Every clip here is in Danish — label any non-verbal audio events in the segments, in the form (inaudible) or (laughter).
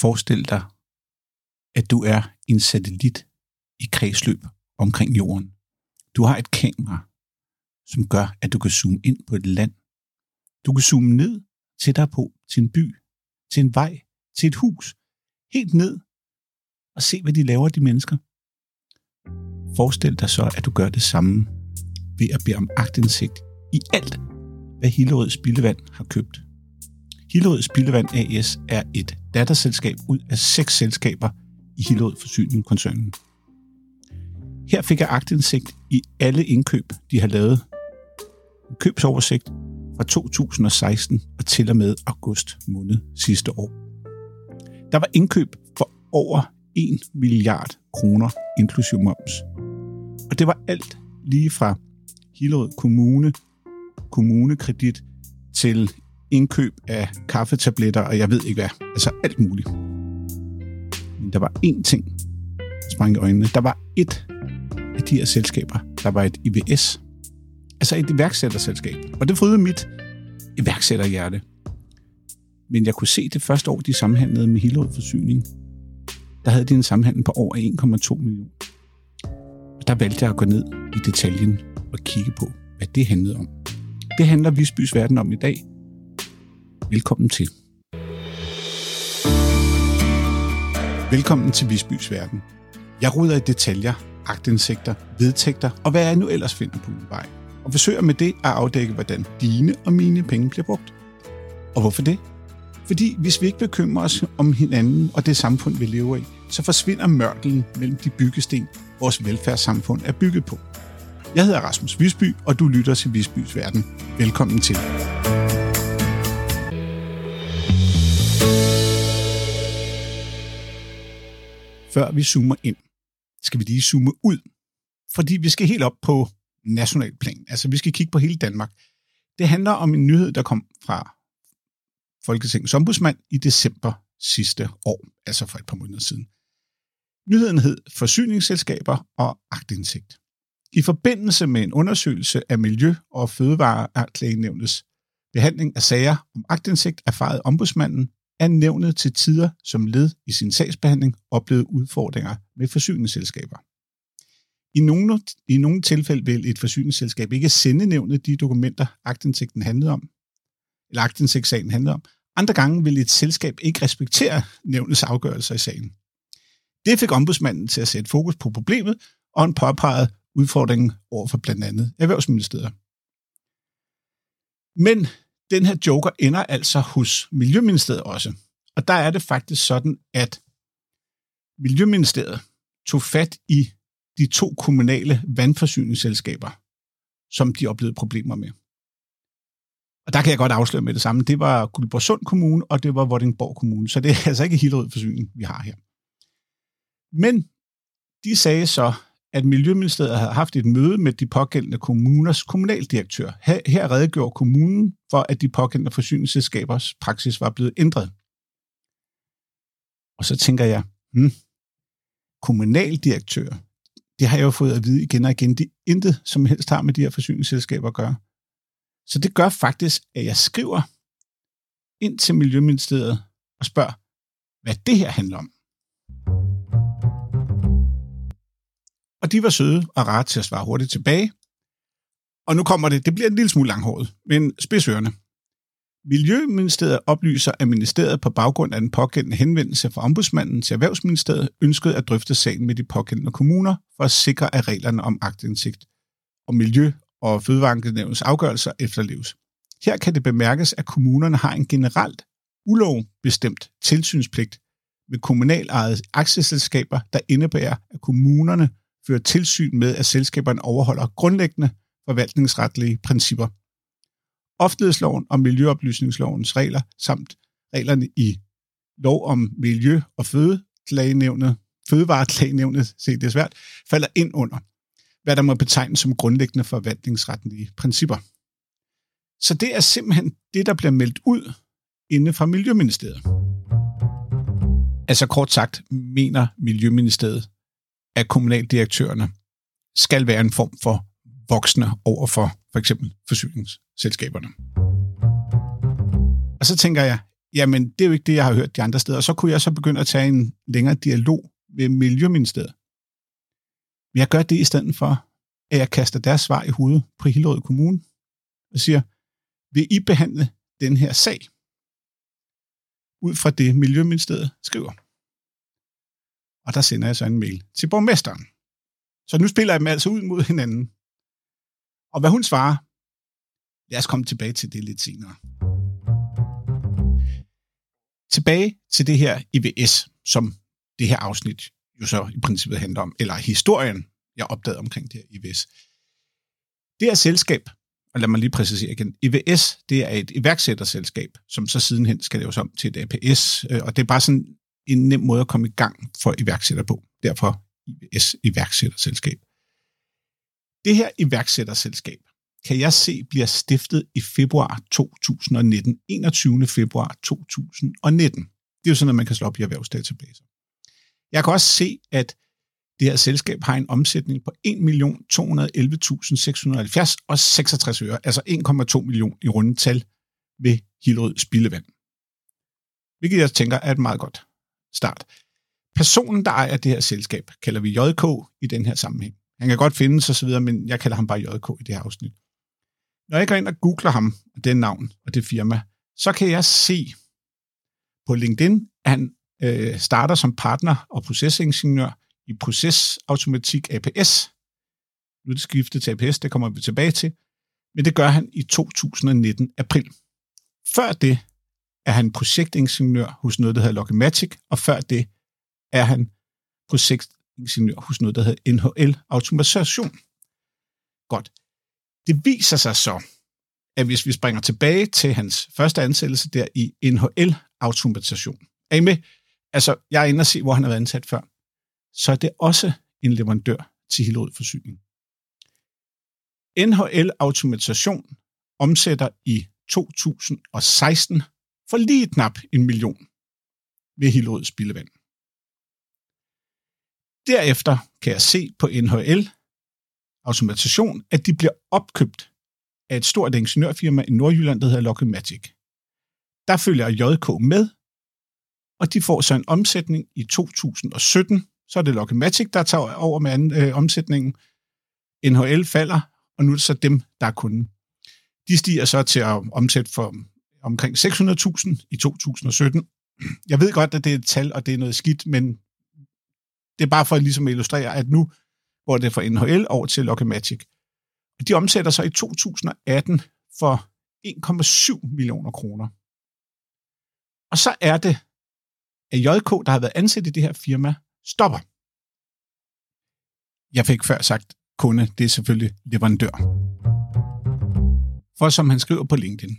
Forestil dig, at du er en satellit i kredsløb omkring jorden. Du har et kamera, som gør, at du kan zoome ind på et land. Du kan zoome ned til dig på, til en by, til en vej, til et hus, helt ned og se, hvad de laver, de mennesker. Forestil dig så, at du gør det samme ved at bede om agtindsigt i alt, hvad Hillerød Spildevand har købt. Hillerød Spildevand AS er et datterselskab ud af seks selskaber i Hillerød Forsyning-koncernen. Her fik jeg agtindsigt i alle indkøb, de har lavet. En købsoversigt fra 2016 og til og med august måned sidste år. Der var indkøb for over 1 milliard kroner inklusiv moms. Og det var alt lige fra Hillerød Kommune, kommunekredit til indkøb af kaffetabletter, og jeg ved ikke hvad. Altså alt muligt. Men der var én ting, der sprang i øjnene. Der var et af de her selskaber, der var et IVS. Altså et iværksætterselskab. Og det frydede mit iværksætterhjerte. Men jeg kunne se det første år, de samhandlede med Hillerød Forsyning. Der havde de en samhandel på over 1,2 millioner. Og der valgte jeg at gå ned i detaljen og kigge på, hvad det handlede om. Det handler Visbys Verden om i dag. Velkommen til. Velkommen til Visbys Verden. Jeg ruder i detaljer, agtindsigter, vedtægter og hvad jeg nu ellers finder på min vej. Og forsøger med det at afdække, hvordan dine og mine penge bliver brugt. Og hvorfor det? Fordi hvis vi ikke bekymrer os om hinanden og det samfund, vi lever i, så forsvinder mørkelen mellem de byggesten, vores velfærdssamfund er bygget på. Jeg hedder Rasmus Visby, og du lytter til Visbys Verden. Velkommen til. Før vi zoomer ind, skal vi lige zoome ud. Fordi vi skal helt op på national plan. Altså, vi skal kigge på hele Danmark. Det handler om en nyhed, der kom fra Folketingets ombudsmand i december sidste år, altså for et par måneder siden. Nyheden hed Forsyningsselskaber og agtindsigt. I forbindelse med en undersøgelse af Miljø- og Fødevareklagenævnets behandling af sager om agtindsigt erfarede ombudsmanden, er nævnet til tider som led i sin sagsbehandling oplevet udfordringer med forsyningsselskaber. I nogle, I nogle tilfælde vil et forsyningsselskab ikke sende nævnet de dokumenter, agtindsigten handlede om, eller agtindsigtssagen handlede om. Andre gange vil et selskab ikke respektere nævnets afgørelser i sagen. Det fik ombudsmanden til at sætte fokus på problemet, og han påpegede udfordringen over for blandt andet Erhvervsministeriet. Men den her joker ender altså hos Miljøministeriet også. Og der er det faktisk sådan, at Miljøministeriet tog fat i de to kommunale vandforsyningsselskaber, som de oplevede problemer med. Og der kan jeg godt afsløre med det samme. Det var Guldborgsund Kommune, og det var Vordingborg Kommune. Så det er altså ikke Hillerød Forsyning, vi har her. Men de sagde så, at Miljøministeriet havde haft et møde med de pågældende kommuners kommunaldirektør. Her redegjorde kommunen for, at de pågældende forsyningsselskabers praksis var blevet ændret. Og så tænker jeg, hmm, kommunaldirektør, det har jeg jo fået at vide igen og igen, de intet som helst har med de her forsyningsselskaber at gøre. Så det gør faktisk, at jeg skriver ind til Miljøministeriet og spørger, hvad det her handler om. Og de var søde og rare til at svare hurtigt tilbage. Og nu kommer det, det bliver en lille smule langhåret, men spidsørende. Miljøministeriet oplyser, at ministeriet på baggrund af den pågældende henvendelse fra ombudsmanden til Erhvervsministeriet ønskede at drøfte sagen med de pågældende kommuner for at sikre, at reglerne om agtindsigt og miljø- og fødevarenævnets afgørelser efterleves. Her kan det bemærkes, at kommunerne har en generelt ulovbestemt tilsynspligt med kommunalejede aktieselskaber, der indebærer, at kommunerne føre tilsyn med, at selskaberne overholder grundlæggende forvaltningsretlige principper. Offentlighedsloven og Miljøoplysningslovens regler samt reglerne i lov om Miljø- og Fødeklagenævnet, Fødevareklagenævnet, se det er svært, falder ind under, hvad der må betegnes som grundlæggende forvaltningsretlige principper. Så det er simpelthen det, der bliver meldt ud inde fra Miljøministeriet. Altså kort sagt mener Miljøministeriet, at kommunaldirektørerne skal være en form for voksne over for for eksempel forsyningsselskaberne. Og så tænker jeg, jamen det er jo ikke det, jeg har hørt de andre steder. Og så kunne jeg så begynde at tage en længere dialog med Miljøministeriet. Men jeg gør det i stedet for, at jeg kaster deres svar i hovedet på Hillerød Kommune og siger, vil I behandle den her sag? Ud fra det, Miljøministeriet skriver. Og der sender jeg så en mail til borgmesteren. Så nu spiller jeg dem altså ud mod hinanden. Og hvad hun svarer, lad os komme tilbage til det lidt senere. Tilbage til det her IVS, som det her afsnit jo så i princippet handler om, eller historien, jeg opdagede omkring det her IVS. Det er selskab, og lad mig lige præcisere igen, IVS, det er et iværksætterselskab, som så sidenhen skal laves om til et APS, øh, og det er bare sådan en nem måde at komme i gang for iværksætter på. Derfor IBS iværksætterselskab. Det her iværksætterselskab, kan jeg se, bliver stiftet i februar 2019. 21. februar 2019. Det er jo sådan, at man kan slå op i erhvervsdatabaser. Jeg kan også se, at det her selskab har en omsætning på 1.211.670 og 66 øre, altså 1,2 million i rundetal ved Hillerød Spildevand. Hvilket jeg tænker er et meget godt start. Personen, der ejer det her selskab, kalder vi JK i den her sammenhæng. Han kan godt findes osv., men jeg kalder ham bare JK i det her afsnit. Når jeg går ind og googler ham, det navn og det firma, så kan jeg se på LinkedIn, at han øh, starter som partner og procesingeniør i Procesautomatik APS. Nu er det skiftet til APS, det kommer vi tilbage til. Men det gør han i 2019 april. Før det er han projektingeniør hos noget, der hedder Logimatic, og før det er han projektingeniør hos noget, der hedder NHL Automation. Godt. Det viser sig så, at hvis vi springer tilbage til hans første ansættelse der i NHL Automation, er I med? Altså, jeg er inde og se, hvor han har været ansat før. Så er det også en leverandør til Hillerød Forsyning. NHL Automation omsætter i 2016 for lige knap en million ved Hillerød Spildevand. Derefter kan jeg se på NHL Automation, at de bliver opkøbt af et stort ingeniørfirma i Nordjylland, der hedder Lockheed Magic. Der følger JK med, og de får så en omsætning i 2017. Så er det Lockheed Magic, der tager over med anden, øh, omsætningen. NHL falder, og nu er det så dem, der er kunden. De stiger så til at omsætte for omkring 600.000 i 2017. Jeg ved godt, at det er et tal, og det er noget skidt, men det er bare for ligesom at ligesom illustrere, at nu går det fra NHL over til Locomatic. De omsætter sig i 2018 for 1,7 millioner kroner. Og så er det, at JK, der har været ansat i det her firma, stopper. Jeg fik før sagt kunde, det er selvfølgelig leverandør. For som han skriver på LinkedIn,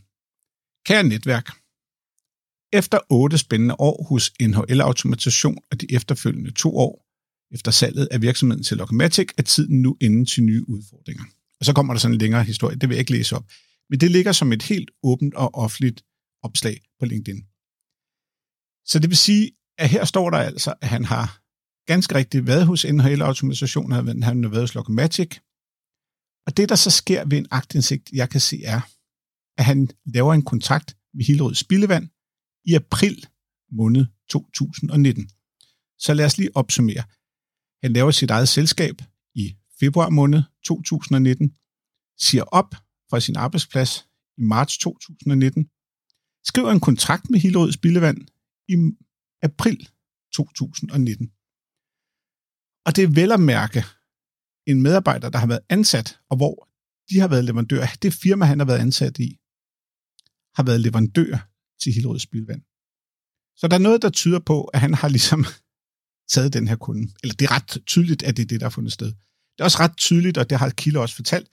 Kære netværk, efter otte spændende år hos NHL Automation og de efterfølgende to år efter salget af virksomheden til Locomatic, er tiden nu inde til nye udfordringer. Og så kommer der sådan en længere historie, det vil jeg ikke læse op. Men det ligger som et helt åbent og offentligt opslag på LinkedIn. Så det vil sige, at her står der altså, at han har ganske rigtigt været hos NHL Automation, han har været hos Locomatic. Og det, der så sker ved en aktindsigt, jeg kan se, er, at han laver en kontrakt med Hillerød Spildevand i april måned 2019. Så lad os lige opsummere. Han laver sit eget selskab i februar måned 2019, siger op fra sin arbejdsplads i marts 2019, skriver en kontrakt med Hillerød Spildevand i april 2019. Og det er vel at mærke en medarbejder, der har været ansat, og hvor de har været leverandør. Det firma, han har været ansat i, har været leverandør til Hillerød Spilvand. Så der er noget, der tyder på, at han har ligesom (laughs) taget den her kunde. Eller det er ret tydeligt, at det er det, der har fundet sted. Det er også ret tydeligt, og det har Kilde også fortalt,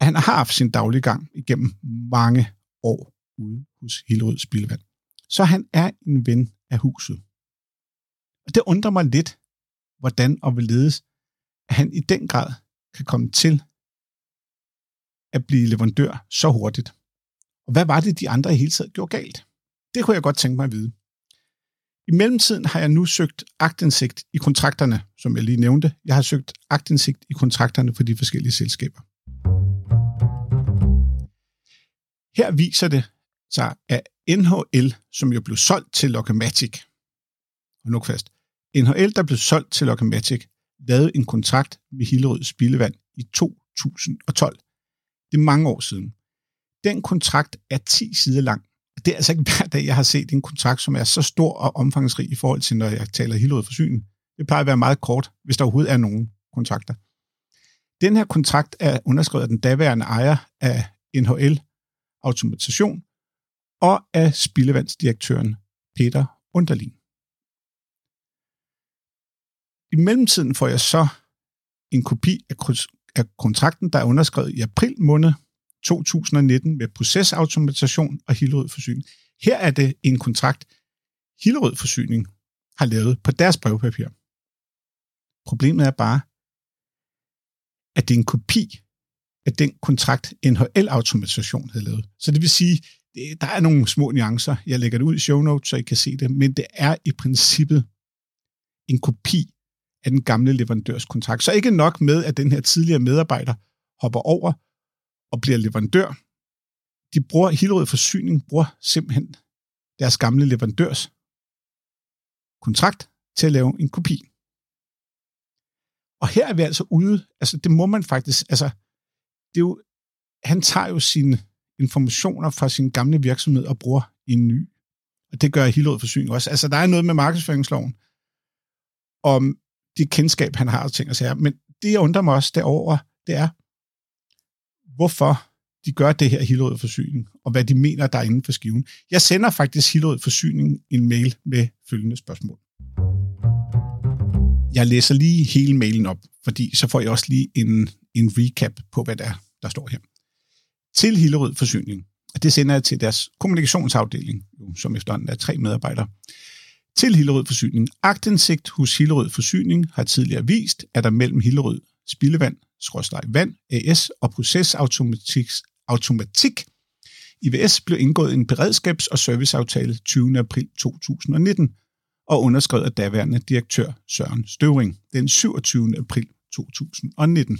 at han har haft sin daglige gang igennem mange år ude hos Hillerød Spilvand. Så han er en ven af huset. Og det undrer mig lidt, hvordan og hvorledes, at han i den grad kan komme til at blive leverandør så hurtigt. Og hvad var det, de andre i hele taget gjorde galt? Det kunne jeg godt tænke mig at vide. I mellemtiden har jeg nu søgt agtindsigt i kontrakterne, som jeg lige nævnte. Jeg har søgt agtindsigt i kontrakterne for de forskellige selskaber. Her viser det sig, at NHL, som jo blev solgt til Logematic, og nu fast, NHL, der blev solgt til Logematic, lavede en kontrakt med Hillerød Spildevand i 2012. Det er mange år siden. Den kontrakt er 10 sider lang. Det er altså ikke hver dag, jeg har set en kontrakt, som er så stor og omfangsrig i forhold til, når jeg taler Hillerød Forsyning. Det plejer at være meget kort, hvis der overhovedet er nogen kontrakter. Den her kontrakt er underskrevet af den daværende ejer af NHL Automatisation og af spildevandsdirektøren Peter Underlin. I mellemtiden får jeg så en kopi af kontrakten, der er underskrevet i april måned 2019 med procesautomatisation og Hillerød Forsyning. Her er det en kontrakt, Hillerød Forsyning har lavet på deres brevpapir. Problemet er bare, at det er en kopi af den kontrakt, NHL-automatisation havde lavet. Så det vil sige, der er nogle små nuancer. Jeg lægger det ud i show notes, så I kan se det, men det er i princippet en kopi af den gamle leverandørs kontrakt. Så ikke nok med, at den her tidligere medarbejder hopper over og bliver leverandør. De bruger, Hillerød Forsyning bruger simpelthen deres gamle leverandørs kontrakt til at lave en kopi. Og her er vi altså ude, altså det må man faktisk, altså det er jo, han tager jo sine informationer fra sin gamle virksomhed og bruger i en ny. Og det gør Hillerød Forsyning også. Altså der er noget med markedsføringsloven, om det kendskab, han har og ting og sager. Men det, jeg undrer mig også derover, det er, hvorfor de gør det her Hillerød Forsyning, og hvad de mener, der er inden for skiven. Jeg sender faktisk Hillerød Forsyning en mail med følgende spørgsmål. Jeg læser lige hele mailen op, fordi så får jeg også lige en, en recap på, hvad der, er, der står her. Til Hillerød Forsyning, og det sender jeg til deres kommunikationsafdeling, som efterhånden er tre medarbejdere. Til Hillerød Forsyning. Agtindsigt hos Hillerød Forsyning har tidligere vist, at der mellem Hillerød Spildevand, Vand, AS og Procesautomatik Automatik IVS blev indgået en beredskabs- og serviceaftale 20. april 2019 og underskrevet af daværende direktør Søren Støvring den 27. april 2019.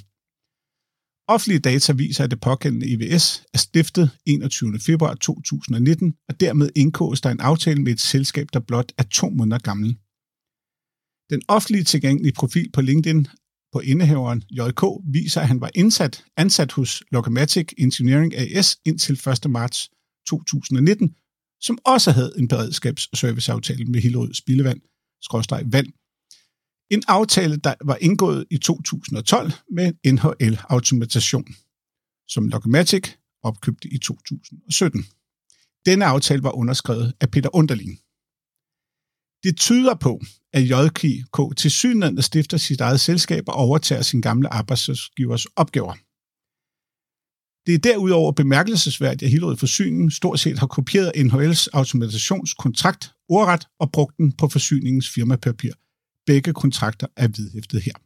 Offentlige data viser, at det pågældende IVS er stiftet 21. februar 2019, og dermed indgås der en aftale med et selskab, der blot er to måneder gammel. Den offentlige tilgængelige profil på LinkedIn på indehaveren JK viser, at han var indsat, ansat hos Logomatic Engineering AS indtil 1. marts 2019, som også havde en beredskabsserviceaftale med Hillerød Spildevand, skråstrej vand. En aftale, der var indgået i 2012 med NHL Automatation, som Logomatic opkøbte i 2017. Denne aftale var underskrevet af Peter Underlin. Det tyder på, at JKK til synligheden stifter sit eget selskab og overtager sin gamle arbejdsgivers opgaver. Det er derudover bemærkelsesværdigt, at Hillerød Forsyning stort set har kopieret NHL's automatisationskontrakt ordret og brugt den på forsyningens firmapapir. Begge kontrakter er vedhæftet her.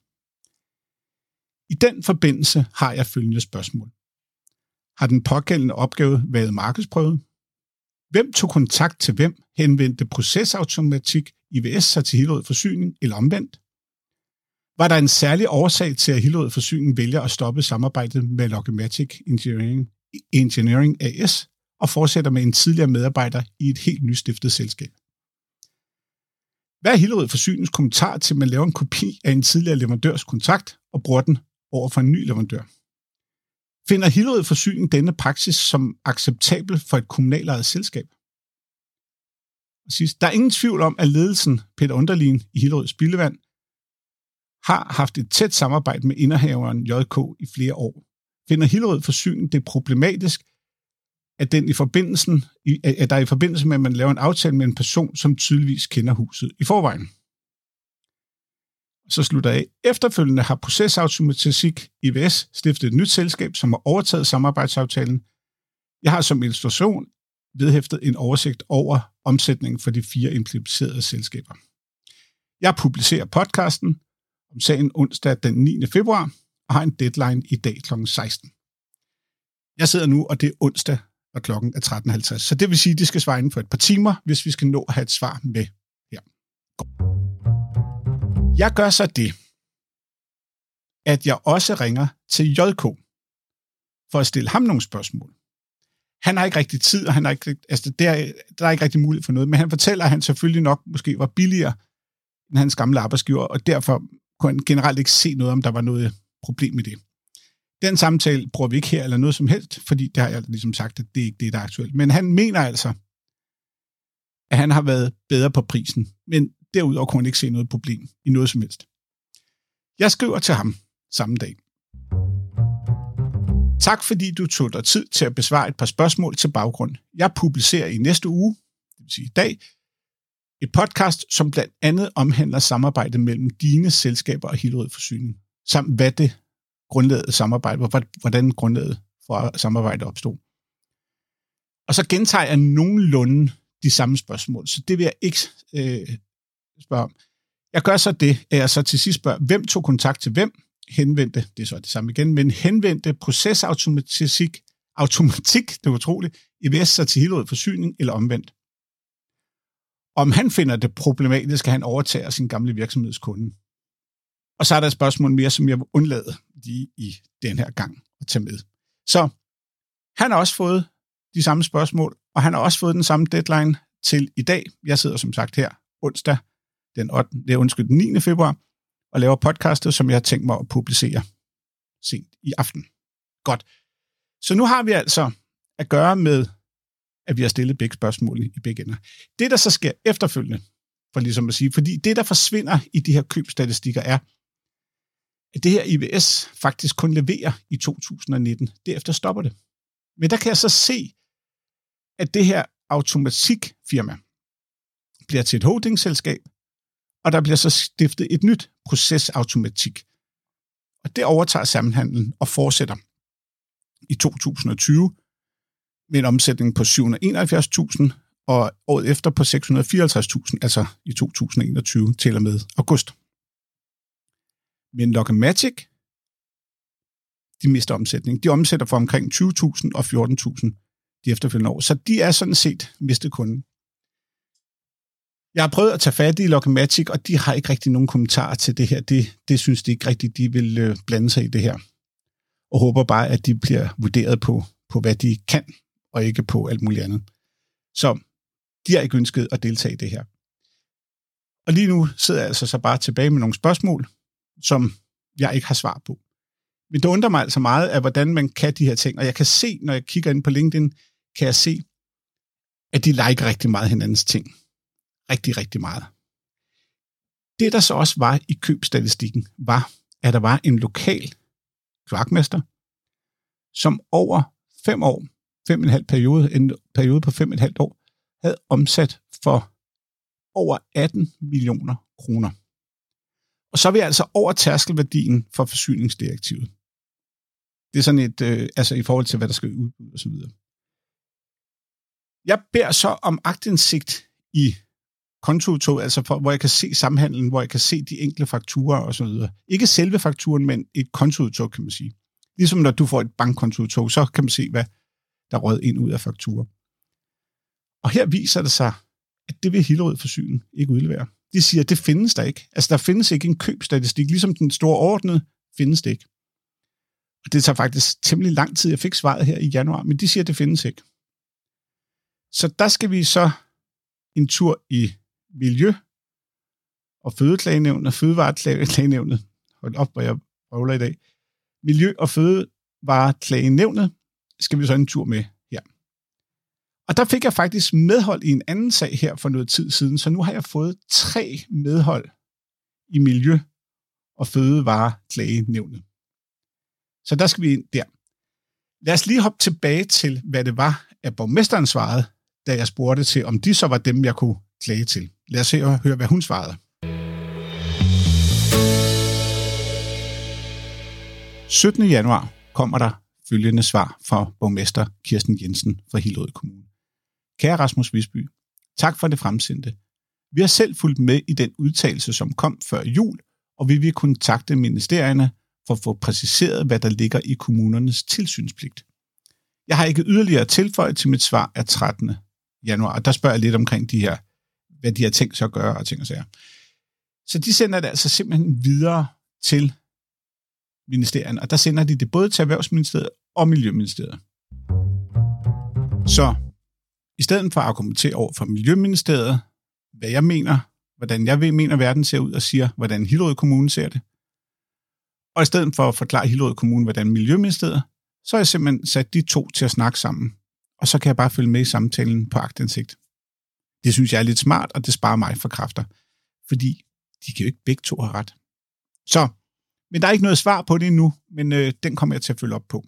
I den forbindelse har jeg følgende spørgsmål. Har den pågældende opgave været markedsprøvet? Hvem tog kontakt til hvem? Henvendte procesautomatik IVS sig til Hillerød Forsyning eller omvendt? Var der en særlig årsag til, at Hillerød Forsyning vælger at stoppe samarbejdet med Logomatic Engineering, Engineering AS og fortsætter med en tidligere medarbejder i et helt nystiftet selskab? Hvad er Hillerød Forsynings kommentar til, at man laver en kopi af en tidligere leverandørs kontrakt og bruger den over for en ny leverandør? Finder Hillerød Forsyning denne praksis som acceptabel for et kommunalejet selskab? Og sidst, der er ingen tvivl om, at ledelsen, Peter Underlin i Hillerød Spildevand, har haft et tæt samarbejde med indehaveren JK i flere år. Finder Hillerød Forsyning det problematisk, at, den i forbindelsen, at der i forbindelse med, at man laver en aftale med en person, som tydeligvis kender huset i forvejen. Så slutter af. Efterfølgende har Procesautomatik IVS stiftet et nyt selskab, som har overtaget samarbejdsaftalen. Jeg har som illustration vedhæftet en oversigt over omsætningen for de fire implicerede selskaber. Jeg publicerer podcasten om sagen onsdag den 9. februar og har en deadline i dag kl. 16. Jeg sidder nu, og det er onsdag, og klokken er 13.50. Så det vil sige, at de skal svare inden for et par timer, hvis vi skal nå at have et svar med her. Jeg gør så det, at jeg også ringer til JK for at stille ham nogle spørgsmål. han har ikke rigtig tid, og han har ikke, altså, der, der er ikke rigtig mulighed for noget, men han fortæller, at han selvfølgelig nok måske var billigere end hans gamle arbejdsgiver, og derfor kunne han generelt ikke se noget, om der var noget problem med det. Den samtale bruger vi ikke her eller noget som helst, fordi det har jeg ligesom sagt, at det er ikke det, der er aktuelt. Men han mener altså, at han har været bedre på prisen, men derudover kunne han ikke se noget problem i noget som helst. Jeg skriver til ham samme dag. Tak fordi du tog dig tid til at besvare et par spørgsmål til baggrund. Jeg publicerer i næste uge, det vil sige i dag, et podcast, som blandt andet omhandler samarbejdet mellem dine selskaber og Hillerød Forsyning, samt hvad det grundlaget samarbejde, hvordan grundlaget for samarbejdet opstod. Og så gentager jeg nogenlunde de samme spørgsmål, så det vil jeg ikke øh, spørger om. Jeg gør så det, at jeg så til sidst spørger, hvem tog kontakt til hvem, henvendte, det er så det samme igen, men henvendte procesautomatik, automatik, det er utroligt, IVS sig til Hillerød Forsyning eller omvendt. Om han finder det problematisk, at han overtager sin gamle virksomhedskunde. Og så er der et spørgsmål mere, som jeg vil undlade lige i den her gang at tage med. Så han har også fået de samme spørgsmål, og han har også fået den samme deadline til i dag. Jeg sidder som sagt her onsdag den 8. Det er undskyld, den 9. februar, og laver podcastet, som jeg har tænkt mig at publicere sent i aften. Godt. Så nu har vi altså at gøre med, at vi har stillet begge spørgsmål i begge ender. Det, der så sker efterfølgende, for ligesom at sige, fordi det, der forsvinder i de her købstatistikker, er, at det her IBS faktisk kun leverer i 2019. Derefter stopper det. Men der kan jeg så se, at det her automatikfirma bliver til et holdingselskab, og der bliver så stiftet et nyt procesautomatik. Og det overtager sammenhandlen og fortsætter i 2020 med en omsætning på 771.000 og året efter på 654.000, altså i 2021 til og med august. Men Logamatic, de mister omsætning. De omsætter for omkring 20.000 og 14.000 de efterfølgende år. Så de er sådan set mistet kunden. Jeg har prøvet at tage fat i Logmatic, og de har ikke rigtig nogen kommentarer til det her. Det, det synes de ikke rigtigt, de vil øh, blande sig i det her. Og håber bare, at de bliver vurderet på, på, hvad de kan, og ikke på alt muligt andet. Så de har ikke ønsket at deltage i det her. Og lige nu sidder jeg altså så bare tilbage med nogle spørgsmål, som jeg ikke har svar på. Men det undrer mig altså meget, af hvordan man kan de her ting. Og jeg kan se, når jeg kigger ind på LinkedIn, kan jeg se, at de liker rigtig meget hinandens ting rigtig, rigtig meget. Det, der så også var i købstatistikken, var, at der var en lokal kloakmester, som over fem år, fem og en halv periode, en periode på fem og et halvt år, havde omsat for over 18 millioner kroner. Og så er vi altså over tærskelværdien for forsyningsdirektivet. Det er sådan et, øh, altså i forhold til, hvad der skal udbyde osv. Jeg beder så om agtindsigt i kontoudtog, altså for, hvor jeg kan se samhandlen, hvor jeg kan se de enkelte fakturer og så videre. Ikke selve fakturen, men et kontoudtog, kan man sige. Ligesom når du får et bankkontoudtog, så kan man se, hvad der rød ind ud af fakturer. Og her viser det sig, at det vil Hillerød Forsyning ikke udlevere. De siger, at det findes der ikke. Altså, der findes ikke en købstatistik. Ligesom den store ordnede, findes det ikke. Og det tager faktisk temmelig lang tid. Jeg fik svaret her i januar, men de siger, at det findes ikke. Så der skal vi så en tur i Miljø- og Fødeklagenævnet, Fødevareklagenævnet, hold op, hvor jeg røvler i dag, Miljø- og Fødevareklagenævnet skal vi så en tur med her. Og der fik jeg faktisk medhold i en anden sag her for noget tid siden, så nu har jeg fået tre medhold i Miljø- og Fødevareklagenævnet. Så der skal vi ind der. Lad os lige hoppe tilbage til, hvad det var, at borgmesteren svarede, da jeg spurgte til, om de så var dem, jeg kunne klage til. Lad os se og høre, hvad hun svarede. 17. januar kommer der følgende svar fra borgmester Kirsten Jensen fra Hillerød Kommune. Kære Rasmus Visby, tak for det fremsendte. Vi har selv fulgt med i den udtalelse, som kom før jul, og vi vil kontakte ministerierne for at få præciseret, hvad der ligger i kommunernes tilsynspligt. Jeg har ikke yderligere tilføjet til mit svar af 13. januar, og der spørger jeg lidt omkring de her hvad de har tænkt sig at gøre og ting og sager. Så de sender det altså simpelthen videre til ministerierne, og der sender de det både til Erhvervsministeriet og Miljøministeriet. Så i stedet for at argumentere over for Miljøministeriet, hvad jeg mener, hvordan jeg mener, verden ser ud, og siger, hvordan Hillerød Kommune ser det, og i stedet for at forklare Hillerød Kommune, hvordan Miljøministeriet, så har jeg simpelthen sat de to til at snakke sammen. Og så kan jeg bare følge med i samtalen på agtindsigt. Det synes jeg er lidt smart, og det sparer mig for kræfter. Fordi de kan jo ikke begge to have ret. Så, men der er ikke noget svar på det endnu, men øh, den kommer jeg til at følge op på.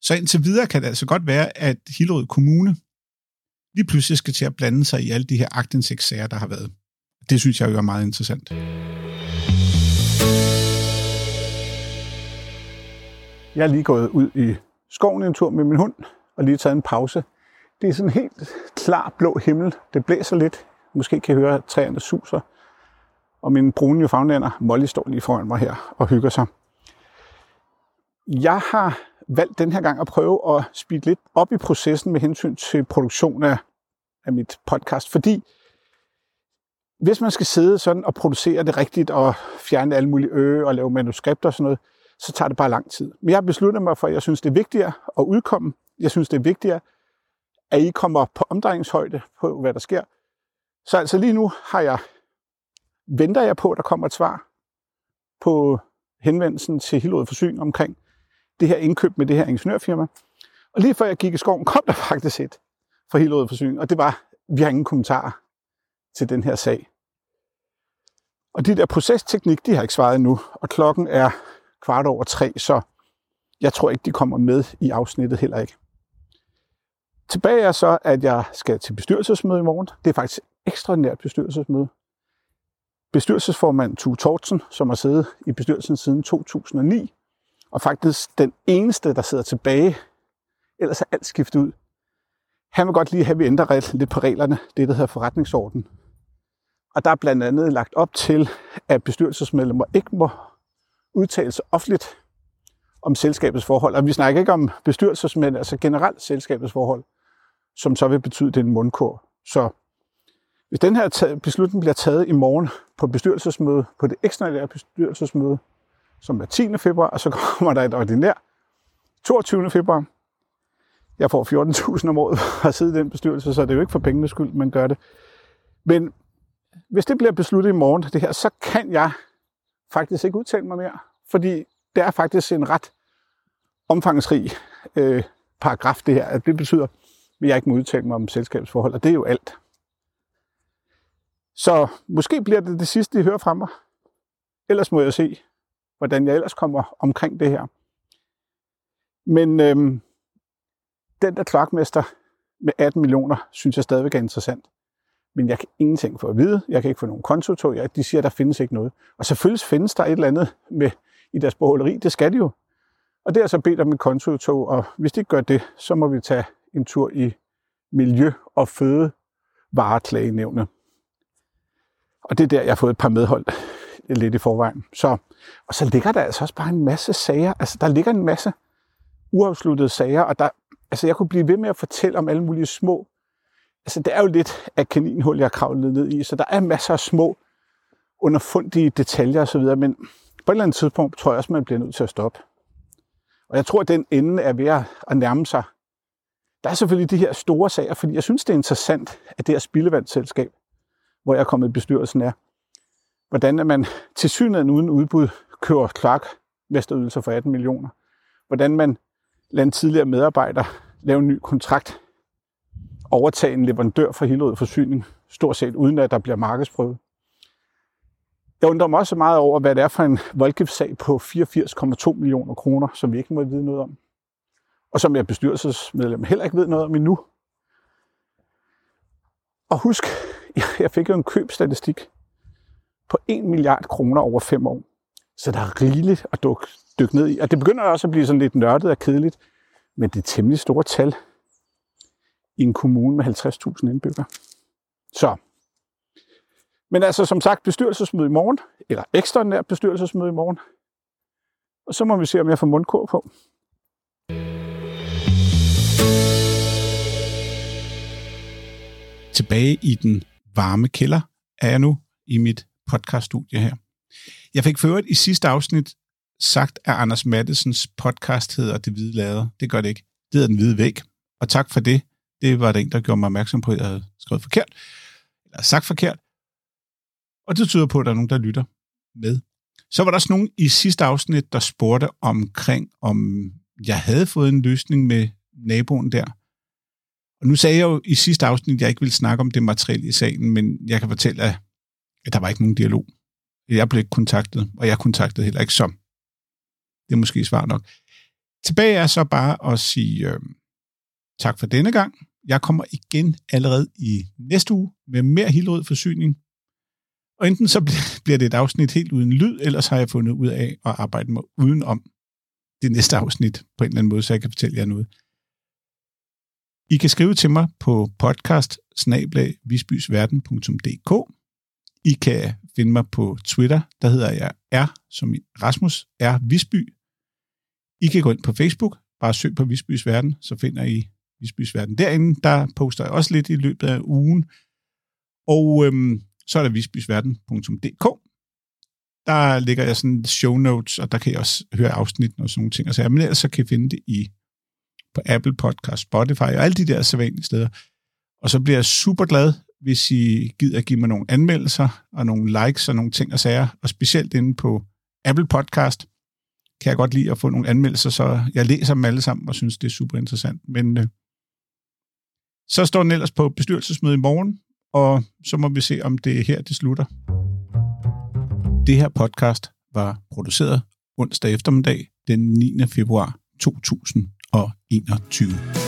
Så indtil videre kan det altså godt være, at Hillerød Kommune lige pludselig skal til at blande sig i alle de her agtindsigtssager, der har været. Det synes jeg jo er meget interessant. Jeg er lige gået ud i skoven en tur med min hund, og lige taget en pause. Det er sådan helt klar blå himmel. Det blæser lidt. Måske kan I høre, at træerne suser. Og min brune newfoundlander, Molly, står lige foran mig her og hygger sig. Jeg har valgt den her gang at prøve at speede lidt op i processen med hensyn til produktion af, af mit podcast, fordi hvis man skal sidde sådan og producere det rigtigt og fjerne alle mulige øge og lave manuskripter og sådan noget, så tager det bare lang tid. Men jeg har besluttet mig for, at jeg synes, det er vigtigere at udkomme. Jeg synes, det er vigtigere, at I kommer på omdrejningshøjde på, hvad der sker. Så altså lige nu har jeg, venter jeg på, at der kommer et svar på henvendelsen til Hillerød Forsyn omkring det her indkøb med det her ingeniørfirma. Og lige før jeg gik i skoven, kom der faktisk et fra Hillerød Forsyn, og det var, vi har ingen kommentarer til den her sag. Og de der procesteknik, de har ikke svaret endnu, og klokken er kvart over tre, så jeg tror ikke, de kommer med i afsnittet heller ikke. Tilbage er så, at jeg skal til bestyrelsesmøde i morgen. Det er faktisk ekstraordinært bestyrelsesmøde. Bestyrelsesformand Tue Tortsen, som har siddet i bestyrelsen siden 2009, og faktisk den eneste, der sidder tilbage, ellers er alt skiftet ud. Han vil godt lige have, at vi ændrer lidt på reglerne, det der hedder forretningsorden. Og der er blandt andet lagt op til, at bestyrelsesmedlemmer ikke må udtale sig offentligt om selskabets forhold. Og vi snakker ikke om bestyrelsesmænd, altså generelt selskabets forhold, som så vil betyde, at det er en mundkur. Så hvis den her beslutning bliver taget i morgen på bestyrelsesmøde, på det ekstraordinære bestyrelsesmøde, som er 10. februar, og så (laughs) kommer der et ordinær 22. februar. Jeg får 14.000 om året at sidde i den bestyrelse, så det er jo ikke for pengenes skyld, man gør det. Men hvis det bliver besluttet i morgen, det her, så kan jeg faktisk ikke udtale mig mere, fordi det er faktisk en ret omfangsrig øh, paragraf, det her. Det betyder, at jeg ikke må udtale mig om selskabsforhold, og det er jo alt. Så måske bliver det det sidste, I hører fra mig. Ellers må jeg se, hvordan jeg ellers kommer omkring det her. Men øhm, den der klokmester med 18 millioner, synes jeg stadigvæk er interessant men jeg kan ingenting få at vide. Jeg kan ikke få nogen konto. De siger, at der findes ikke noget. Og selvfølgelig findes der et eller andet med i deres beholderi. Det skal de jo. Og det er så bedt om et kontotog, og hvis de ikke gør det, så må vi tage en tur i Miljø- og Fødevareklagenævne. Og det er der, jeg har fået et par medhold lidt i forvejen. Så, og så ligger der altså også bare en masse sager. Altså, der ligger en masse uafsluttede sager, og der, altså, jeg kunne blive ved med at fortælle om alle mulige små altså det er jo lidt af kaninhul, jeg har kravlet ned i, så der er masser af små underfundige detaljer osv., men på et eller andet tidspunkt tror jeg også, man bliver nødt til at stoppe. Og jeg tror, at den ende er ved at nærme sig. Der er selvfølgelig de her store sager, fordi jeg synes, det er interessant, at det her spildevandsselskab, hvor jeg er kommet i bestyrelsen, er, hvordan er man til synligheden uden udbud kører Clark mesterydelser for 18 millioner. Hvordan man lader en tidligere medarbejder lave en ny kontrakt overtage en leverandør for Hillerød Forsyning, stort set uden at der bliver markedsprøvet. Jeg undrer mig også meget over, hvad det er for en voldgiftssag på 84,2 millioner kroner, som vi ikke må vide noget om. Og som jeg bestyrelsesmedlem heller ikke ved noget om endnu. Og husk, (laughs) jeg fik jo en købstatistik på 1 milliard kroner over 5 år. Så der er rigeligt at dykke, dykke ned i. Og det begynder også at blive sådan lidt nørdet og kedeligt, men det er temmelig store tal i en kommune med 50.000 indbyggere. Så. Men altså som sagt, bestyrelsesmøde i morgen, eller ekstraordinært bestyrelsesmøde i morgen. Og så må vi se, om jeg får mundkur på. Tilbage i den varme kælder er jeg nu i mit podcaststudie her. Jeg fik ført i sidste afsnit sagt, at Anders Mattesens podcast hedder Det Hvide Lader. Det gør det ikke. Det hedder Den Hvide Væg. Og tak for det Det var den, der gjorde mig opmærksom på, at jeg havde skrevet forkert, eller sagt forkert. Og det tyder på, at der er nogen, der lytter med. Så var der også nogen i sidste afsnit, der spurgte omkring, om jeg havde fået en løsning med naboen der. Og nu sagde jeg jo i sidste afsnit, at jeg ikke ville snakke om det materielle i sagen, men jeg kan fortælle, at, at der var ikke nogen dialog. Jeg blev ikke kontaktet, og jeg kontaktede heller ikke som. Det er måske svar nok. Tilbage er så bare at sige øh, tak for denne gang. Jeg kommer igen allerede i næste uge med mere Hillerød forsyning. Og enten så bliver det et afsnit helt uden lyd, ellers har jeg fundet ud af at arbejde mig udenom det næste afsnit på en eller anden måde, så jeg kan fortælle jer noget. I kan skrive til mig på podcast I kan finde mig på Twitter, der hedder jeg R, som i Rasmus R. Visby. I kan gå ind på Facebook, bare søg på Visbys Verden, så finder I Visbys Verden. Derinde, der poster jeg også lidt i løbet af ugen. Og øhm, så er der visbysverden.dk. Der ligger jeg sådan show notes, og der kan I også høre afsnit og sådan nogle ting. Altså, men ellers så kan I finde det i på Apple Podcast, Spotify og alle de der sædvanlige steder. Og så bliver jeg super glad, hvis I gider at give mig nogle anmeldelser og nogle likes og nogle ting og sager, og specielt inde på Apple Podcast kan jeg godt lide at få nogle anmeldelser, så jeg læser dem alle sammen og synes, det er super interessant. Men øh, så står den ellers på bestyrelsesmøde i morgen, og så må vi se, om det er her, det slutter. Det her podcast var produceret onsdag eftermiddag den 9. februar 2000. 2021.